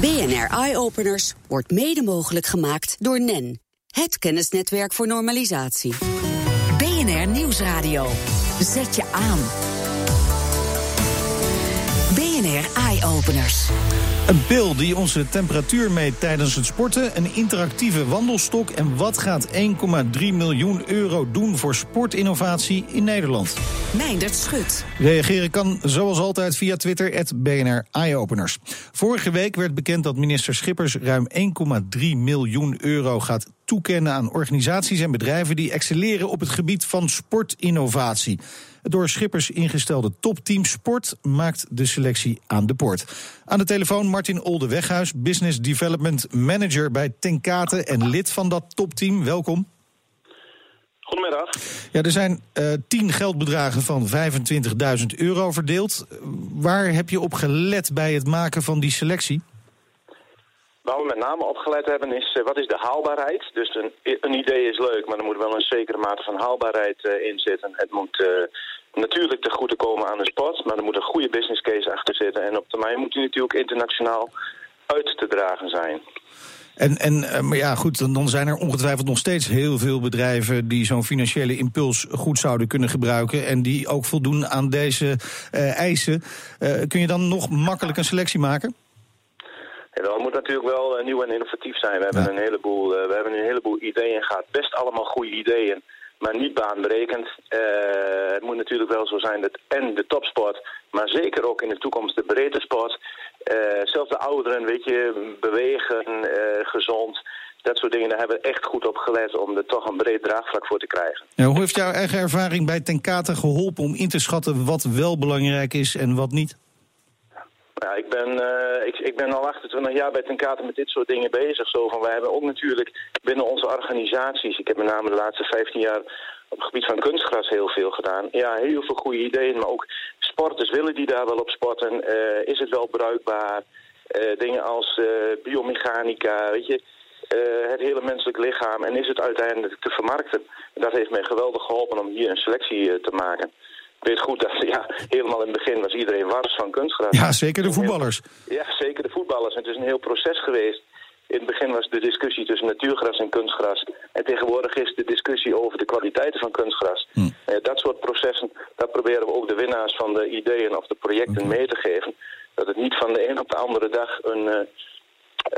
BNR Eye Openers wordt mede mogelijk gemaakt door NEN, het kennisnetwerk voor normalisatie. BNR Nieuwsradio. Zet je aan. BNR Eye Openers. Een pil die onze temperatuur meet tijdens het sporten, een interactieve wandelstok en wat gaat 1,3 miljoen euro doen voor sportinnovatie in Nederland? Meindert Schut. Reageren kan zoals altijd via Twitter, het BNR Eyeopeners. Vorige week werd bekend dat minister Schippers ruim 1,3 miljoen euro gaat toekennen aan organisaties en bedrijven die excelleren op het gebied van sportinnovatie. Het door Schippers ingestelde topteam Sport maakt de selectie aan de poort. Aan de telefoon Martin Oldeweghuis, Business Development Manager bij Tenkate en lid van dat topteam. Welkom. Goedemiddag. Ja, er zijn uh, tien geldbedragen van 25.000 euro verdeeld. Waar heb je op gelet bij het maken van die selectie? Waar we met name op gelet hebben is, uh, wat is de haalbaarheid? Dus een, een, idee is leuk, maar er moet wel een zekere mate van haalbaarheid uh, in zitten. Het moet natuurlijk te goede komen aan de sport, maar er moet een goede business case achter zitten. En op termijn moet die natuurlijk internationaal uit te dragen zijn. En, en maar ja, goed, dan, zijn er ongetwijfeld nog steeds heel veel bedrijven die zo'n financiële impuls goed zouden kunnen gebruiken. En die ook voldoen aan deze eisen. Kun je dan nog makkelijk een selectie maken? Dat moet natuurlijk wel uh, nieuw en innovatief zijn. We hebben, ja. een heleboel, we hebben een heleboel ideeën gehad. Best allemaal goede ideeën maar niet baanbrekend. Uh, het moet natuurlijk wel zo zijn dat en de topsport, maar zeker ook in de toekomst de breedte sport. Uh, zelfs de ouderen, weet je, bewegen, uh, gezond. Dat soort dingen, daar hebben we echt goed op gelet om er toch een breed draagvlak voor te krijgen. Ja, hoe heeft jouw eigen ervaring bij Tenkate geholpen om in te schatten wat wel belangrijk is en wat niet? Ja, ik ben, uh, ik, ik ben al 28 jaar bij Tenkate met dit soort dingen bezig. Zo van, wij hebben ook natuurlijk binnen onze organisaties, ik heb met name de laatste 15 jaar op het gebied van kunstgras heel veel gedaan. Ja, heel veel goede ideeën, maar ook sporters willen die daar wel op sporten. Uh, is het wel bruikbaar? Uh, dingen als biomechanica, weet je, het hele menselijk lichaam. En is het uiteindelijk te vermarkten? Dat heeft mij geweldig geholpen om hier een selectie te maken. Ik weet goed dat ja, helemaal in het begin was iedereen wars van kunstgras. Ja, zeker de voetballers. Ja, zeker de voetballers. En het is een heel proces geweest. In het begin was de discussie tussen natuurgras en kunstgras. En tegenwoordig is de discussie over de kwaliteiten van kunstgras. Hm. Uh, dat soort processen, dat proberen we ook de winnaars van de ideeën of de projecten okay. mee te geven. Dat het niet van de een op de andere dag een... Uh,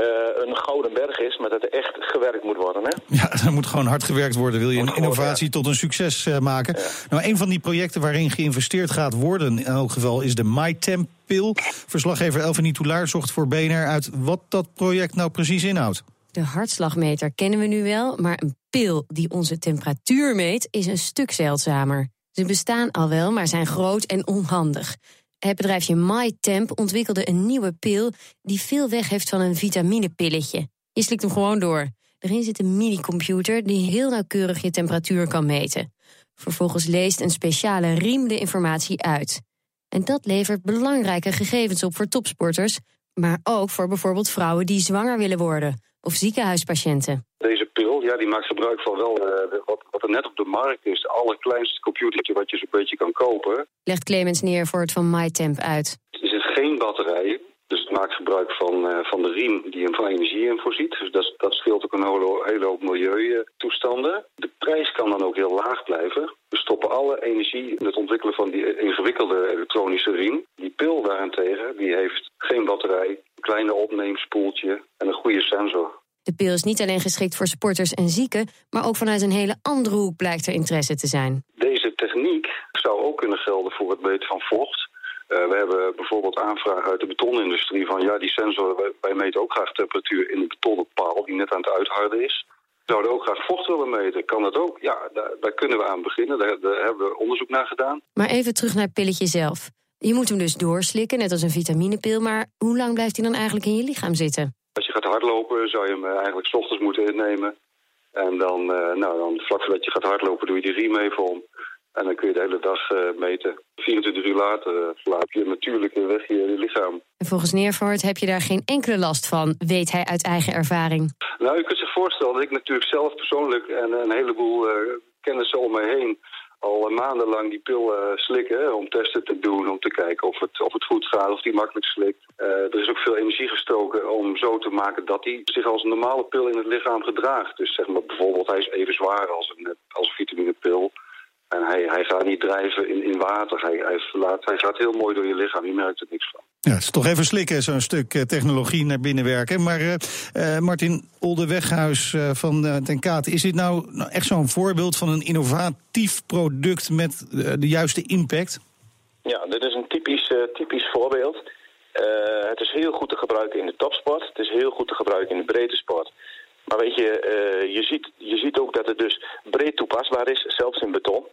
uh, een gouden berg is, maar dat er echt gewerkt moet worden. Hè? Ja, er moet gewoon hard gewerkt worden. Wil je een innovatie ja. tot een succes uh, maken? Ja. Nou, een van die projecten waarin geïnvesteerd gaat worden, in elk geval, is de MyTemp-pil. Verslaggever Elvenie Toulaar zocht voor BNR uit wat dat project nou precies inhoudt. De hartslagmeter kennen we nu wel, maar een pil die onze temperatuur meet is een stuk zeldzamer. Ze bestaan al wel, maar zijn groot en onhandig. Het bedrijfje MyTemp ontwikkelde een nieuwe pil die veel weg heeft van een vitaminepilletje. Je slikt hem gewoon door. Erin zit een minicomputer die heel nauwkeurig je temperatuur kan meten. Vervolgens leest een speciale riem de informatie uit. En dat levert belangrijke gegevens op voor topsporters, maar ook voor bijvoorbeeld vrouwen die zwanger willen worden of ziekenhuispatiënten. Deze pil ja, die maakt gebruik van wel uh, wat, wat er net op de markt is. Het allerkleinste computertje wat je zo'n beetje kan kopen. Legt Clemens neer voor het van MyTemp uit. Er zit geen batterij. Dus het maakt gebruik van, uh, van de riem die hem van energie in voorziet. Dus dat, dat scheelt ook een hele, hele hoop milieutoestanden. De prijs kan dan ook heel laag blijven. We stoppen alle energie in het ontwikkelen van die ingewikkelde elektronische riem. Die pil daarentegen die heeft geen batterij, kleine opneemspoeltje en een goede sensor. De pil is niet alleen geschikt voor sporters en zieken, maar ook vanuit een hele andere hoek blijkt er interesse te zijn. Deze techniek zou ook kunnen gelden voor het meten van vocht. Uh, we hebben bijvoorbeeld aanvragen uit de betonindustrie van ja, die sensor, wij, wij meten ook graag temperatuur in de betonnen paal die net aan het uitharden is. We zouden ook graag vocht willen meten. Kan dat ook? Ja, daar, daar kunnen we aan beginnen. Daar, daar, hebben we onderzoek naar gedaan. Maar even terug naar het pilletje zelf. Je moet hem dus doorslikken, net als een vitaminepil. Maar hoe lang blijft hij dan eigenlijk in je lichaam zitten? Als je gaat hardlopen, zou je hem eigenlijk 's ochtends moeten innemen. En dan, uh, nou, dan vlak voordat je gaat hardlopen, doe je die riem even om. En dan kun je de hele dag uh, meten. 24 uur later verlaat je natuurlijk weg je, je lichaam. En volgens Neervoort heb je daar geen enkele last van, weet hij uit eigen ervaring. Nou, je kunt zich voorstellen dat ik natuurlijk zelf persoonlijk en een heleboel uh, kennissen om me heen al maandenlang die pil uh, slikken om testen te doen, om te kijken of het, of het goed gaat, of die makkelijk slikt. Uh, er is ook veel energie gestoken om zo te maken dat hij zich als een normale pil in het lichaam gedraagt. Dus zeg maar bijvoorbeeld hij is even zwaar als een, als vitaminepil. En hij, hij gaat niet drijven in, in water. Hij, hij, laat, hij gaat heel mooi door je lichaam. Je merkt er niks van. Ja, het is toch even slikken, zo'n stuk eh, technologie naar binnen werken. Maar uh, Martin Oldeweghuis van uh, Ten is dit nou, nou echt zo'n voorbeeld van een innovatief product met de juiste impact? Ja, dit is een typisch, typisch voorbeeld. het is heel goed te gebruiken in de topsport. Het is heel goed te gebruiken in de breedte sport. Maar weet je, je, ziet, je ziet ook dat het dus breed toepasbaar is, zelfs in beton.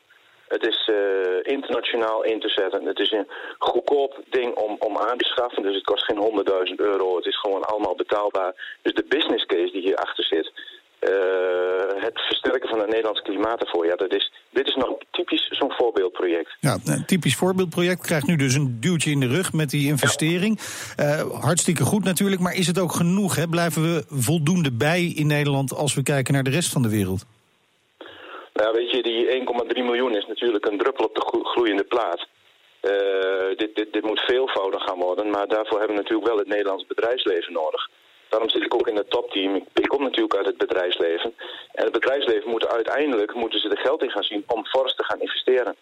Het is uh, internationaal in te zetten. Het is een goedkoop ding om, om aan te schaffen. Dus het kost geen 100.000 euro. Het is gewoon allemaal betaalbaar. Dus de business case die hierachter zit... Uh, het versterken van het Nederlandse klimaat. Ja, dat is, dit is nog typisch zo'n voorbeeldproject. Ja, een typisch voorbeeldproject krijgt nu dus een duwtje in de rug met die investering. Uh, hartstikke goed natuurlijk, maar is het ook genoeg? Hè? Blijven we voldoende bij in Nederland als we kijken naar de rest van de wereld? Nou, weet je, die 1,3 miljoen is natuurlijk een druppel op de gloeiende plaat. Uh, dit, dit, dit moet veelvoudig gaan worden, maar daarvoor hebben we natuurlijk wel het Nederlands bedrijfsleven nodig. Daarom zit ik ook in het topteam. Ik, kom natuurlijk uit het bedrijfsleven. En het bedrijfsleven moet uiteindelijk moeten ze er geld in gaan zien om fors te gaan investeren.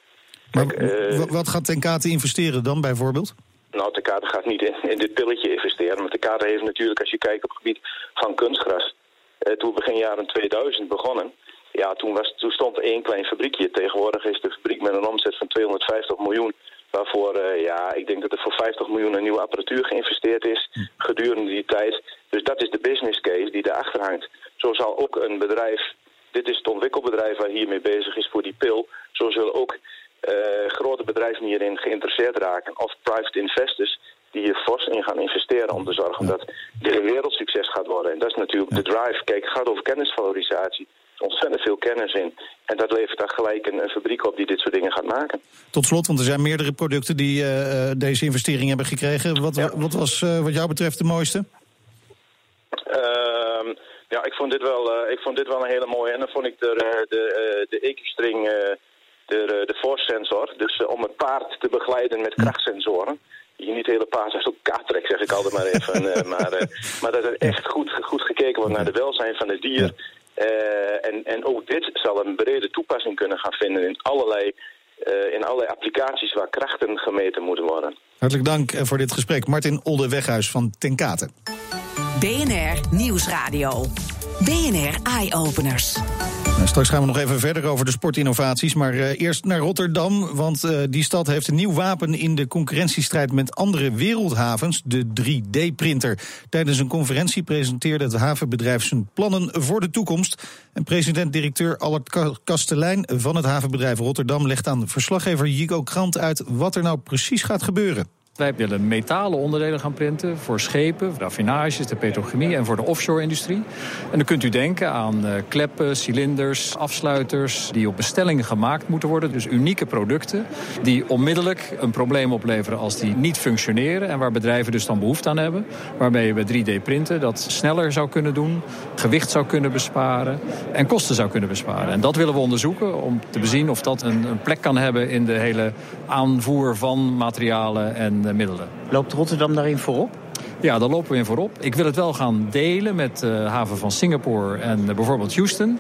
Maar uh, wat gaat Tenkate investeren dan bijvoorbeeld? Nou, Tenkate gaat niet in, in dit pilletje investeren. Maar Tenkate heeft natuurlijk, als je kijkt op het gebied van kunstgras... Uh, toen begin jaren 2000 begonnen... Ja, toen, was, toen stond één klein fabriekje. Tegenwoordig is de fabriek met een omzet van 250 miljoen. Waarvoor, uh, ja, ik denk dat er voor 50 miljoen in nieuwe apparatuur geïnvesteerd is gedurende die tijd. Dus dat is de business case die erachter hangt. Zo zal ook een bedrijf, dit is het ontwikkelbedrijf waar hiermee bezig is voor die pil. Zo zullen ook uh, grote bedrijven hierin geïnteresseerd raken. Of private investors die hier fors in gaan investeren om te zorgen dat dit een wereldsucces gaat worden. En dat is natuurlijk de drive. Kijk, het gaat over kennisvalorisatie ontzettend veel kennis in. En dat levert dan gelijk een, een, fabriek op die dit soort dingen gaat maken. Tot slot, want er zijn meerdere producten die uh, deze investering hebben gekregen. Wat, ja. wat was uh, wat jou betreft de mooiste? Uh, ja, ik vond, dit wel, ik vond dit wel een hele mooie. En dan vond ik de, de, de Equistring, de, de force sensor. Dus om het paard te begeleiden met krachtsensoren je niet hele paard als op kaart trekt, zeg ik altijd maar even. uh, maar, uh, maar dat er echt goed, goed gekeken wordt naar de welzijn van het dier. Uh, en, en ook dit zal een brede toepassing kunnen gaan vinden in allerlei, in allerlei applicaties waar krachten gemeten moeten worden. Hartelijk dank voor dit gesprek. Martin Oldeweghuis van Tenkate. BNR Nieuwsradio. BNR Eye Openers. Nou, straks gaan we nog even verder over de sportinnovaties. Maar uh, eerst naar Rotterdam, want uh, die stad heeft een nieuw wapen in de concurrentiestrijd met andere wereldhavens, de 3D-printer. Tijdens een conferentie presenteerde het havenbedrijf zijn plannen voor de toekomst. En president-directeur Allard Kastelein van het havenbedrijf Rotterdam legt aan verslaggever Jigo Krant uit wat er nou precies gaat gebeuren. Wij willen metalen onderdelen gaan printen voor schepen, raffinages, de petrochemie en voor de offshore-industrie. En dan kunt u denken aan uh, kleppen, cilinders, afsluiters die op bestelling gemaakt moeten worden. Dus unieke producten die onmiddellijk een probleem opleveren als die niet functioneren en waar bedrijven dus dan behoefte aan hebben. Waarmee je bij 3D-printen dat sneller zou kunnen doen, gewicht zou kunnen besparen en kosten zou kunnen besparen. En dat willen we onderzoeken om te bezien of dat een, een plek kan hebben in de hele aanvoer van materialen en middelen. Loopt Rotterdam daarin voorop? Ja, daar lopen we in voorop. Ik wil het wel gaan delen met de haven van Singapore en bijvoorbeeld Houston.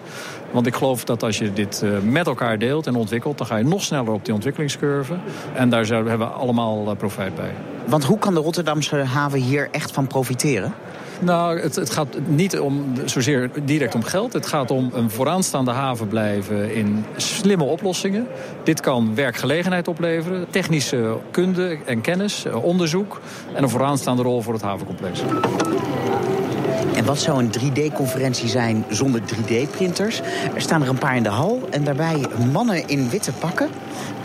Want ik geloof dat als je dit met elkaar deelt en ontwikkelt... dan ga je nog sneller op die ontwikkelingscurve. En daar hebben we allemaal profijt bij. Want hoe kan de Rotterdamse haven hier echt van profiteren? Nou, het, het, gaat niet om, zozeer direct om geld. Het gaat om een vooraanstaande haven blijven in slimme oplossingen. Dit kan werkgelegenheid opleveren, technische kunde en kennis, onderzoek... en een vooraanstaande rol voor het havencomplex. En wat zou een 3D-conferentie zijn zonder 3D-printers? Er staan er een paar in de hal en daarbij mannen in witte pakken.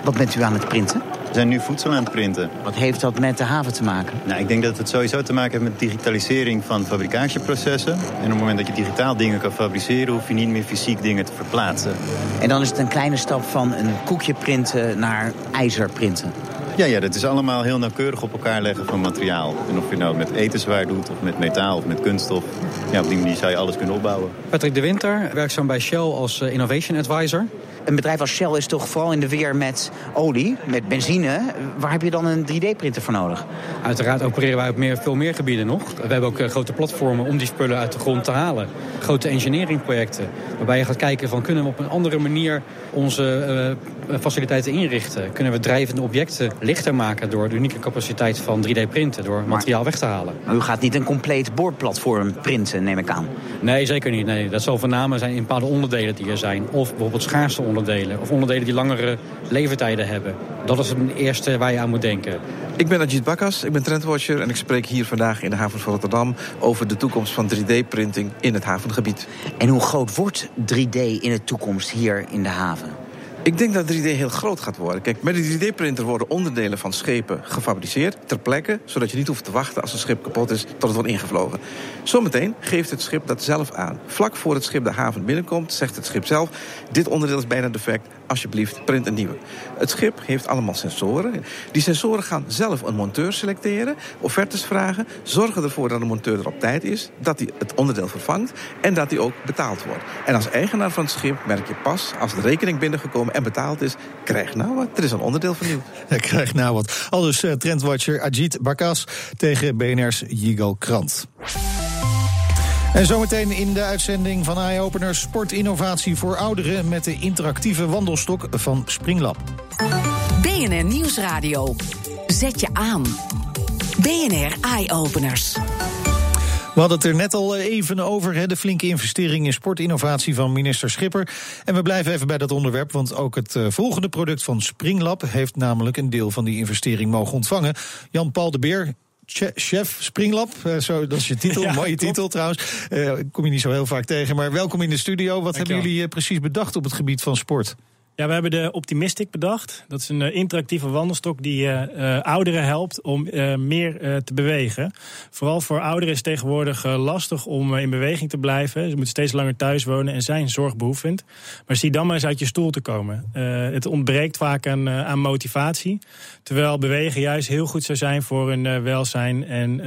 Wat bent u aan het printen? We zijn nu voedsel aan het printen. Wat heeft dat met de haven te maken? Nou, ik denk dat het sowieso te maken heeft met digitalisering van fabrikageprocessen. En op het moment dat je digitaal dingen kan fabriceren... hoef je niet meer fysiek dingen te verplaatsen. En dan is het een kleine stap van een koekje printen naar ijzer printen? Ja, ja, dat is allemaal heel nauwkeurig op elkaar leggen van materiaal. En of je nou met etenswaar doet, of met metaal, of met kunststof. Ja, op die manier zou je alles kunnen opbouwen. Patrick de Winter, werkzaam bij Shell als eh, Innovation Advisor. Een bedrijf als Shell is toch vooral in de weer met olie, met benzine. Waar heb je dan een 3D-printer voor nodig? Uiteraard opereren wij op meer, veel meer gebieden nog. We hebben ook uh, grote platformen om die spullen uit de grond te halen. Grote engineeringprojecten. Waarbij je gaat kijken van kunnen we op een andere manier onze uh, faciliteiten inrichten. Kunnen we drijvende objecten lichter maken door de unieke capaciteit van 3D-printen. Door materiaal weg te halen. Maar u gaat niet een compleet boordplatform printen, neem ik aan? Nee, zeker niet. Nee. Dat zal name zijn in bepaalde onderdelen die er zijn. Of bijvoorbeeld schaarste onderdelen. Of onderdelen die langere levertijden hebben. Dat is het eerste waar je aan moet denken. Ik ben Ajit Bakkas, ik ben trendwatcher en ik spreek hier vandaag in de haven van Rotterdam over de toekomst van 3D-printing in het havengebied. En hoe groot wordt 3D in de toekomst hier in de haven? Ik denk dat 3D heel groot gaat worden. Kijk, met de 3D-printer worden onderdelen van schepen gefabriceerd ter plekke, zodat je niet hoeft te wachten als een schip kapot is tot het wordt ingevlogen. Zometeen geeft het schip dat zelf aan. Vlak voor het schip de haven binnenkomt, zegt het schip zelf: dit onderdeel is bijna defect. Alsjeblieft, print een nieuwe. Het schip heeft allemaal sensoren. Die sensoren gaan zelf een monteur selecteren, offertes vragen, zorgen ervoor dat de monteur er op tijd is, dat hij het onderdeel vervangt en dat hij ook betaald wordt. En als eigenaar van het schip merk je pas als de rekening binnengekomen en betaald is, krijg nou wat. Er is een onderdeel vernieuwd. Ja, krijg nou wat. Al dus uh, trendwatcher Ajit Bakas tegen BNR's Yigal Krant. En zometeen in de uitzending van Eye-Opener sportinnovatie voor ouderen met de interactieve wandelstok van Springlab. BNR Nieuwsradio. Zet je aan. BNR Eye-Openers. We hadden het er net al even over, hè, de flinke investering in sportinnovatie van minister Schipper. En we blijven even bij dat onderwerp, want ook het uh, volgende product van Springlab heeft namelijk een deel van die investering mogen ontvangen. Jan-Paul de Beer, chef Springlab. Uh, zo, dat is je titel, ja, mooie titel trouwens. Uh, kom je niet zo heel vaak tegen. Maar welkom in de studio. Wat hebben jullie uh, precies bedacht op het gebied van sport? Ja, we hebben de Optimistic bedacht. Dat is een uh, interactieve wandelstok die uh, uh, ouderen helpt om meer te bewegen. Vooral voor ouderen is tegenwoordig lastig om in beweging te blijven. Ze moeten steeds langer thuis wonen en zijn zorgbehoevend. Maar zie dan maar eens uit je stoel te komen. het ontbreekt vaak aan, aan, motivatie. Terwijl bewegen juist heel goed zou zijn voor hun welzijn en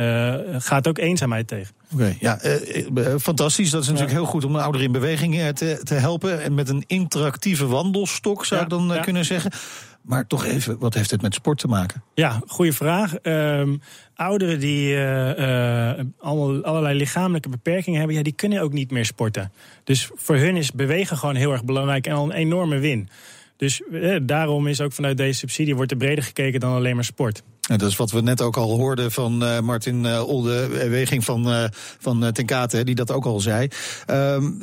gaat ook eenzaamheid tegen. Oké, okay, ja, uh, fantastisch. Dat is natuurlijk ja. heel goed om een ouder in beweging te, te helpen. En met een interactieve wandelstok zou ja, ik dan ja. kunnen zeggen. Maar toch even, wat heeft het met sport te maken? Ja, goede vraag. Um, ouderen die uh, allerlei lichamelijke beperkingen hebben, ja, die kunnen ook niet meer sporten. Dus voor hun is bewegen gewoon heel erg belangrijk en al een enorme win. Dus eh, daarom is ook vanuit deze subsidie wordt er breder gekeken dan alleen maar sport. En dat is wat we net ook al hoorden van uh, Martin uh, Olde, weging van, uh, van die dat ook al zei. Um,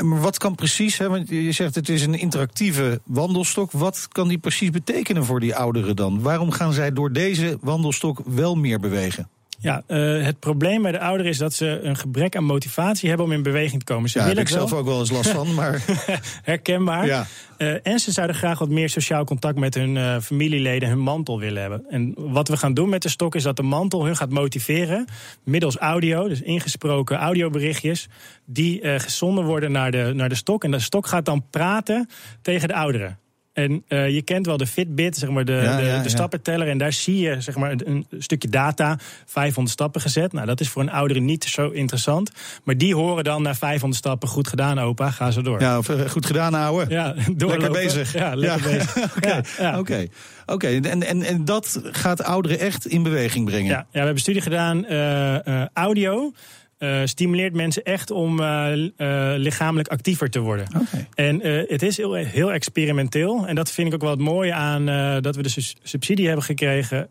maar wat kan precies, hè, want je zegt het is een interactieve wandelstok. Wat kan die precies betekenen voor die ouderen dan? Waarom gaan zij door deze wandelstok wel meer bewegen? Ja, uh, het probleem bij de ouderen is dat ze een gebrek aan motivatie hebben om in beweging te komen. Ze ja, willen ik zelf ook wel eens last van, maar... Herkenbaar. Ja. Uh, en ze zouden graag wat meer sociaal contact met hun uh, familieleden, hun mantel willen hebben. En wat we gaan doen met de stok is dat de mantel hun gaat motiveren middels audio, dus ingesproken audioberichtjes, die gezonden worden naar de, naar de stok. En de stok gaat dan praten tegen de ouderen. En uh, je kent wel de Fitbit, zeg maar de, ja, de, ja, de stappenteller. En daar zie je zeg maar, een, stukje data, 500 stappen gezet. Nou, dat is voor een oudere niet zo interessant. Maar die horen dan na 500 stappen, goed gedaan opa, ga zo door. Ja, of, uh, goed gedaan ouwe. Ja, lekker bezig. Ja, lekker bezig. Oké, okay. oké. Okay. En, en, en dat gaat ouderen echt in beweging brengen? Ja, ja we hebben studie gedaan, uh, audio... Uh, stimuleert mensen echt om uh, uh, lichamelijk actiever te worden. Okay. En het is heel, heel, experimenteel. En dat vind ik ook wel het mooie aan dat we de subsidie hebben gekregen.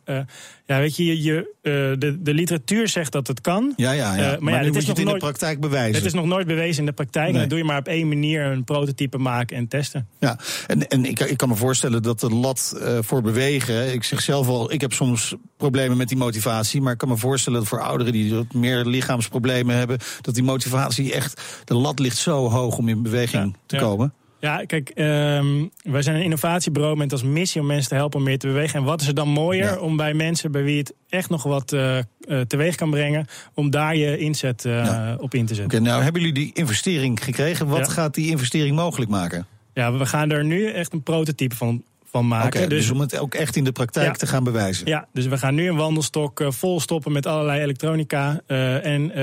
Ja, weet je, je de, de, literatuur zegt dat het kan. Ja, ja, ja. maar, maar ja, het is nog in nooit, de praktijk bewijzen. Het is nog nooit bewezen in de praktijk. Nee. En dan doe je maar op één manier een prototype maken en testen. Ja, en, en ik, ik kan me voorstellen dat de lat voor bewegen. Ik zeg zelf al, ik heb soms problemen met die motivatie. Maar ik kan me voorstellen dat voor ouderen die wat meer lichaamsproblemen hebben. Dat die motivatie echt. De lat ligt zo hoog om in beweging ja, te ja. komen. Ja, kijk, um, wij zijn een innovatiebureau met als missie om mensen te helpen om meer te bewegen. En wat is er dan mooier ja. om bij mensen bij wie het echt nog wat uh, teweeg kan brengen, om daar je inzet uh, ja. op in te zetten. Nou hebben jullie die investering gekregen. Wat gaat die investering mogelijk maken? Ja, we gaan er nu echt een prototype van van maken. Oké, dus, om het ook echt in de praktijk te gaan bewijzen. Ja, dus we gaan nu een wandelstok uh, vol stoppen met allerlei elektronica. Uh, en uh,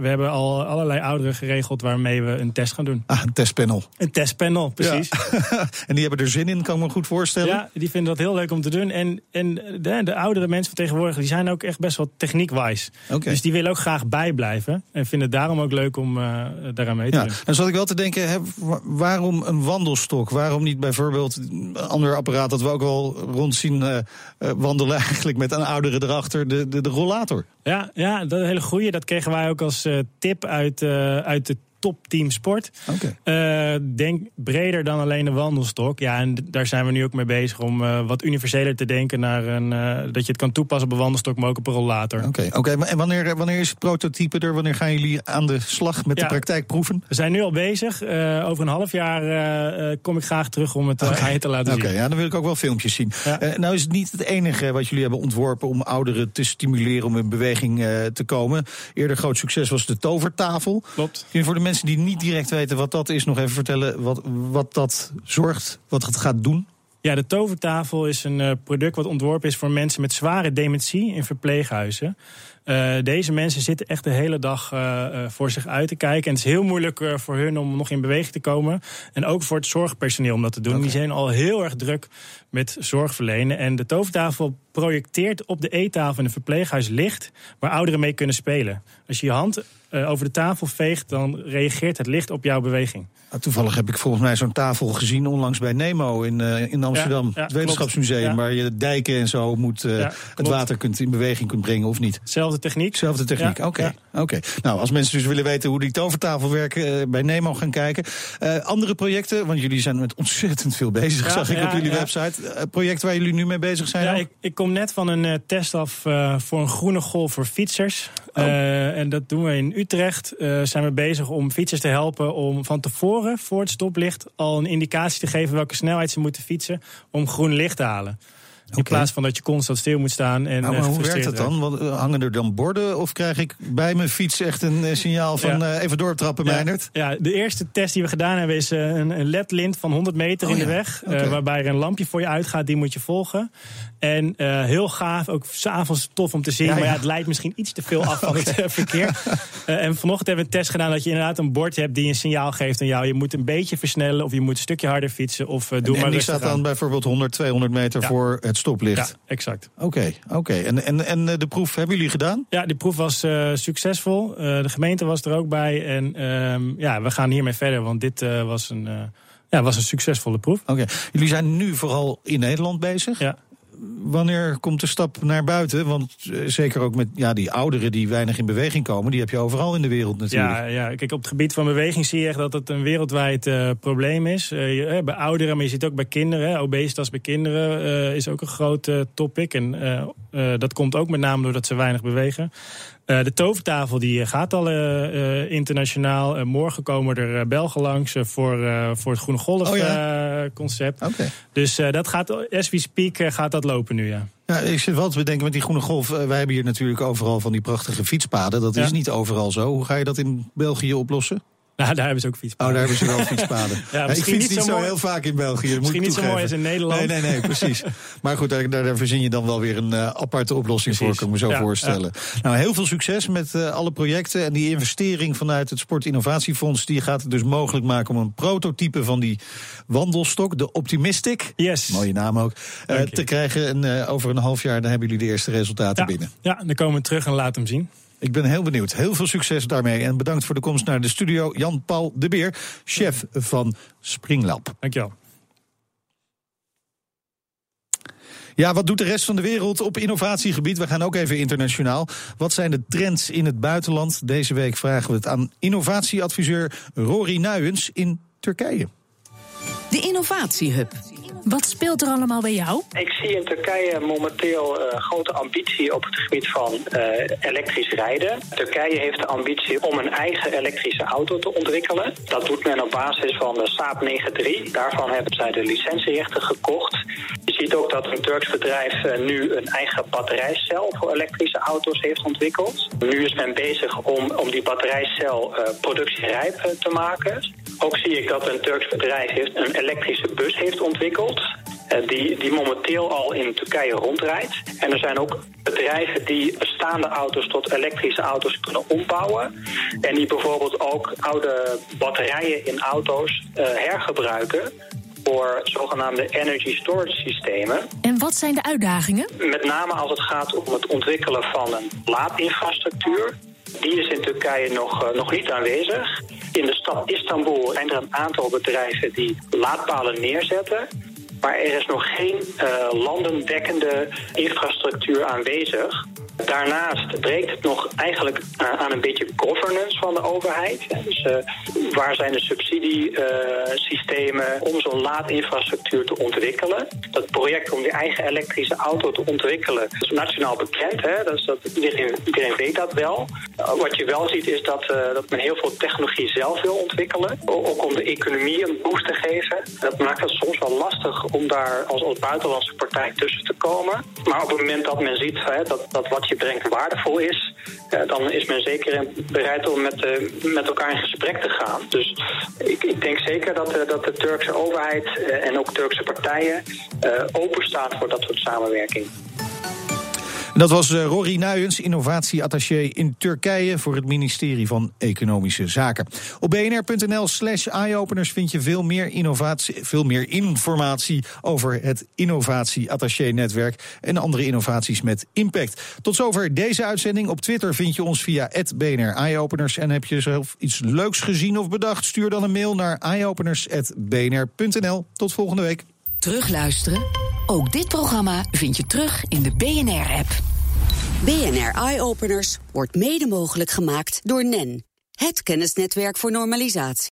we hebben al allerlei ouderen geregeld waarmee we een test gaan doen. Ah, een testpanel. Een testpanel, precies. Ja. en die hebben er zin in, kan ik me goed voorstellen. Ja, die vinden dat heel leuk om te doen. En, en de, de oudere mensen van tegenwoordig die zijn ook echt best wel techniekwijs. Okay. Dus die willen ook graag bijblijven. En vinden het daarom ook leuk om daaraan mee te ja, doen. Dan zat ik wel te denken, hè, waarom een wandelstok? Waarom niet bijvoorbeeld een ander apparaat dat we ook wel rondzien uh, uh, wandelen, eigenlijk met een oudere erachter, de, de, de rollator? Ja, ja, dat hele goeie. Dat kregen wij ook als uh, tip uit, uit de topteam sport. Okay. Uh, denk breder dan alleen de wandelstok. Ja, en daar zijn we nu ook mee bezig om uh, wat universeler te denken naar een, uh, dat je het kan toepassen op een wandelstok, maar ook op een rollator. Oké, okay, okay. en wanneer, wanneer is het prototype er? Wanneer gaan jullie aan de slag met ja, de praktijkproeven? We zijn nu al bezig. over een half jaar kom ik graag terug om het aan je te laten zien. Oké, ja, dan wil ik ook wel filmpjes zien. Ja. nou is het niet het enige wat jullie hebben ontworpen om ouderen te stimuleren om in beweging te komen. Eerder groot succes was de tovertafel. Klopt. Kun je voor de mensen die niet direct weten wat dat is, nog even vertellen wat, wat dat zorgt, wat het gaat doen? Ja, de tovertafel is een uh, product wat ontworpen is voor mensen met zware dementie in verpleeghuizen. Uh, deze mensen zitten echt de hele dag uh, voor zich uit te kijken. En het is heel moeilijk voor hun om nog in beweging te komen. En ook voor het zorgpersoneel om dat te doen. Okay. Die zijn al heel erg druk met zorg verlenen. En de tovertafel projecteert op de eettafel in een verpleeghuis licht waar ouderen mee kunnen spelen. Als je je hand uh, over de tafel veegt, dan reageert het licht op jouw beweging. Nou, toevallig heb ik volgens mij zo'n tafel gezien onlangs bij Nemo in, uh, in Amsterdam. Ja, ja, het Wetenschapsmuseum, ja. waar je dijken en zo moet, uh, ja, het water kunt in beweging kunt brengen of niet. Zelfde techniek. Zelfde techniek, oké. Okay. Okay. Nou, als mensen dus willen weten hoe die tovertafel werken, bij Nemo gaan kijken. andere projecten, want jullie zijn met ontzettend veel bezig, zag ik op jullie website. Projecten waar jullie nu mee bezig zijn? Ja, ik, ik, kom net van een test af voor een groene golf voor fietsers. Oh. en dat doen we in Utrecht. zijn we bezig om fietsers te helpen om van tevoren, voor het stoplicht, al een indicatie te geven welke snelheid ze moeten fietsen om groen licht te halen. In okay. plaats van dat je constant stil moet staan. En, nou, maar hoe werkt het dan? Want, uh, hangen er dan borden? Of krijg ik bij mijn fiets echt een uh, signaal van ja. uh, even doortrappen, ja. Ja, de eerste test die we gedaan hebben is een, een LED-lint van 100 meter oh, in de ja. weg. Okay. waarbij er een lampje voor je uitgaat, die moet je volgen. En heel gaaf, ook s'avonds tof om te zien. Maar ja, het leidt misschien iets te veel af van okay. het verkeer. en vanochtend hebben we een test gedaan dat je inderdaad een bord hebt die een signaal geeft aan jou. Je moet een beetje versnellen of je moet een stukje harder fietsen. Of doe en, maar en die staat dan aan. bijvoorbeeld 100, 200 meter voor het stoplicht? Ja, exact. Oké, okay, oké. Okay. En, en, en de proef hebben jullie gedaan? Ja, die proef was uh, succesvol. Uh, de gemeente was er ook bij. En um, ja, we gaan hiermee verder, want dit was, een, ja, was een succesvolle proef. Oké, okay. jullie zijn nu vooral in Nederland bezig? Ja. Wanneer komt de stap naar buiten? Want zeker ook met ja, die ouderen die weinig in beweging komen, die heb je overal in de wereld natuurlijk. Ja, ja. kijk, op het gebied van beweging zie je echt dat het een wereldwijd uh, probleem is. Je, bij ouderen, maar je ziet ook bij kinderen. Obesitas bij kinderen is ook een groot topic. En dat komt ook met name doordat ze weinig bewegen. Uh, de tovertafel die gaat al uh, uh, internationaal. morgen komen er Belgen langs voor, voor het Groene Golf oh, ja? concept. Okay. Dus dat gaat, as we speak, gaat dat lopen nu, ja. Ja, ik zit wel te bedenken met die Groene Golf. wij hebben hier natuurlijk overal van die prachtige fietspaden. Dat is niet overal zo. Hoe ga je dat in België oplossen? Nou, daar hebben ze ook fietspaden. Oh, daar hebben ze wel fietspaden. ja, ja, ik fiets niet, niet zo, mooi. heel vaak in België. Misschien moet niet zo mooi als in Nederland. Nee, nee, nee, precies. maar goed, daar, daar, daar verzin je dan wel weer een uh, aparte oplossing precies. voor, kan ik me zo ja, voorstellen. Nou, heel veel succes met uh, alle projecten. En die investering vanuit het Sport Innovatiefonds... die gaat het dus mogelijk maken om een prototype van die wandelstok... de Optimistic, yes. mooie naam ook, uh, te krijgen. En over een half jaar dan hebben jullie de eerste resultaten binnen. Ja, dan komen we terug en laten hem zien. Ik ben heel benieuwd. Heel veel succes daarmee. En bedankt voor de komst naar de studio. Jan-Paul de Beer, chef van Springlab. Dankjewel. Ja, wat doet de rest van de wereld op innovatiegebied? We gaan ook even internationaal. Wat zijn de trends in het buitenland? Deze week vragen we het aan innovatieadviseur Rory Nuyens in Turkije. De Innovatiehub. Wat speelt er allemaal bij jou? Ik zie in Turkije momenteel uh, grote ambitie op het gebied van uh, elektrisch rijden. Turkije heeft de ambitie om een eigen elektrische auto te ontwikkelen. Dat doet men op basis van de Saab 9-3. Daarvan hebben zij de licentierechten gekocht. Je ziet ook dat een Turks bedrijf uh, nu een eigen batterijcel voor elektrische auto's heeft ontwikkeld. Nu is men bezig om, om die batterijcel productierijp te maken. Ook zie ik dat een Turks bedrijf heeft een elektrische bus heeft ontwikkeld. die, die momenteel al in Turkije rondrijdt. En er zijn ook bedrijven die bestaande auto's tot elektrische auto's kunnen ombouwen. En die bijvoorbeeld ook oude batterijen in auto's hergebruiken voor zogenaamde energy storage systemen. En wat zijn de uitdagingen? Met name als het gaat om het ontwikkelen van een laadinfrastructuur. Die is in Turkije nog, uh, nog niet aanwezig. In de stad Istanbul zijn er een aantal bedrijven die laadpalen neerzetten. Maar er is nog geen uh, landendekkende infrastructuur aanwezig. Daarnaast breekt het nog eigenlijk aan een beetje governance van de overheid. Dus uh, waar zijn de subsidiesystemen uh, om zo'n laadinfrastructuur te ontwikkelen? Dat project om die eigen elektrische auto te ontwikkelen is nationaal bekend. Hè? Dus dat, iedereen, iedereen weet dat wel. Uh, wat je wel ziet is dat, dat men heel veel technologie zelf wil ontwikkelen. Ook om de economie een boost te geven. Dat maakt het soms wel lastig om daar als, als buitenlandse partij tussen te komen. Maar op het moment dat men ziet hè, dat, dat wat je brengt waardevol is, dan is men zeker bereid om met, uh, met elkaar in gesprek te gaan. Dus ik, ik denk zeker dat, uh, dat de Turkse overheid en ook Turkse partijen openstaan voor dat soort samenwerking. Dat was Rory Nuyens, innovatieattaché in Turkije voor het ministerie van Economische Zaken. Op bnr.nl slash eyeopeners vind je veel meer, innovatie, veel meer informatie over het innovatieattaché-netwerk en andere innovaties met impact. Tot zover deze uitzending. Op Twitter vind je ons via BNR Eyeopeners. En heb je zelf iets leuks gezien of bedacht? Stuur dan een mail naar eyeopeners.bnr.nl. Tot volgende week. Terugluisteren? Ook dit programma vind je terug in de BNR-app. BNR Eye Openers wordt mede mogelijk gemaakt door NEN, het kennisnetwerk voor normalisatie.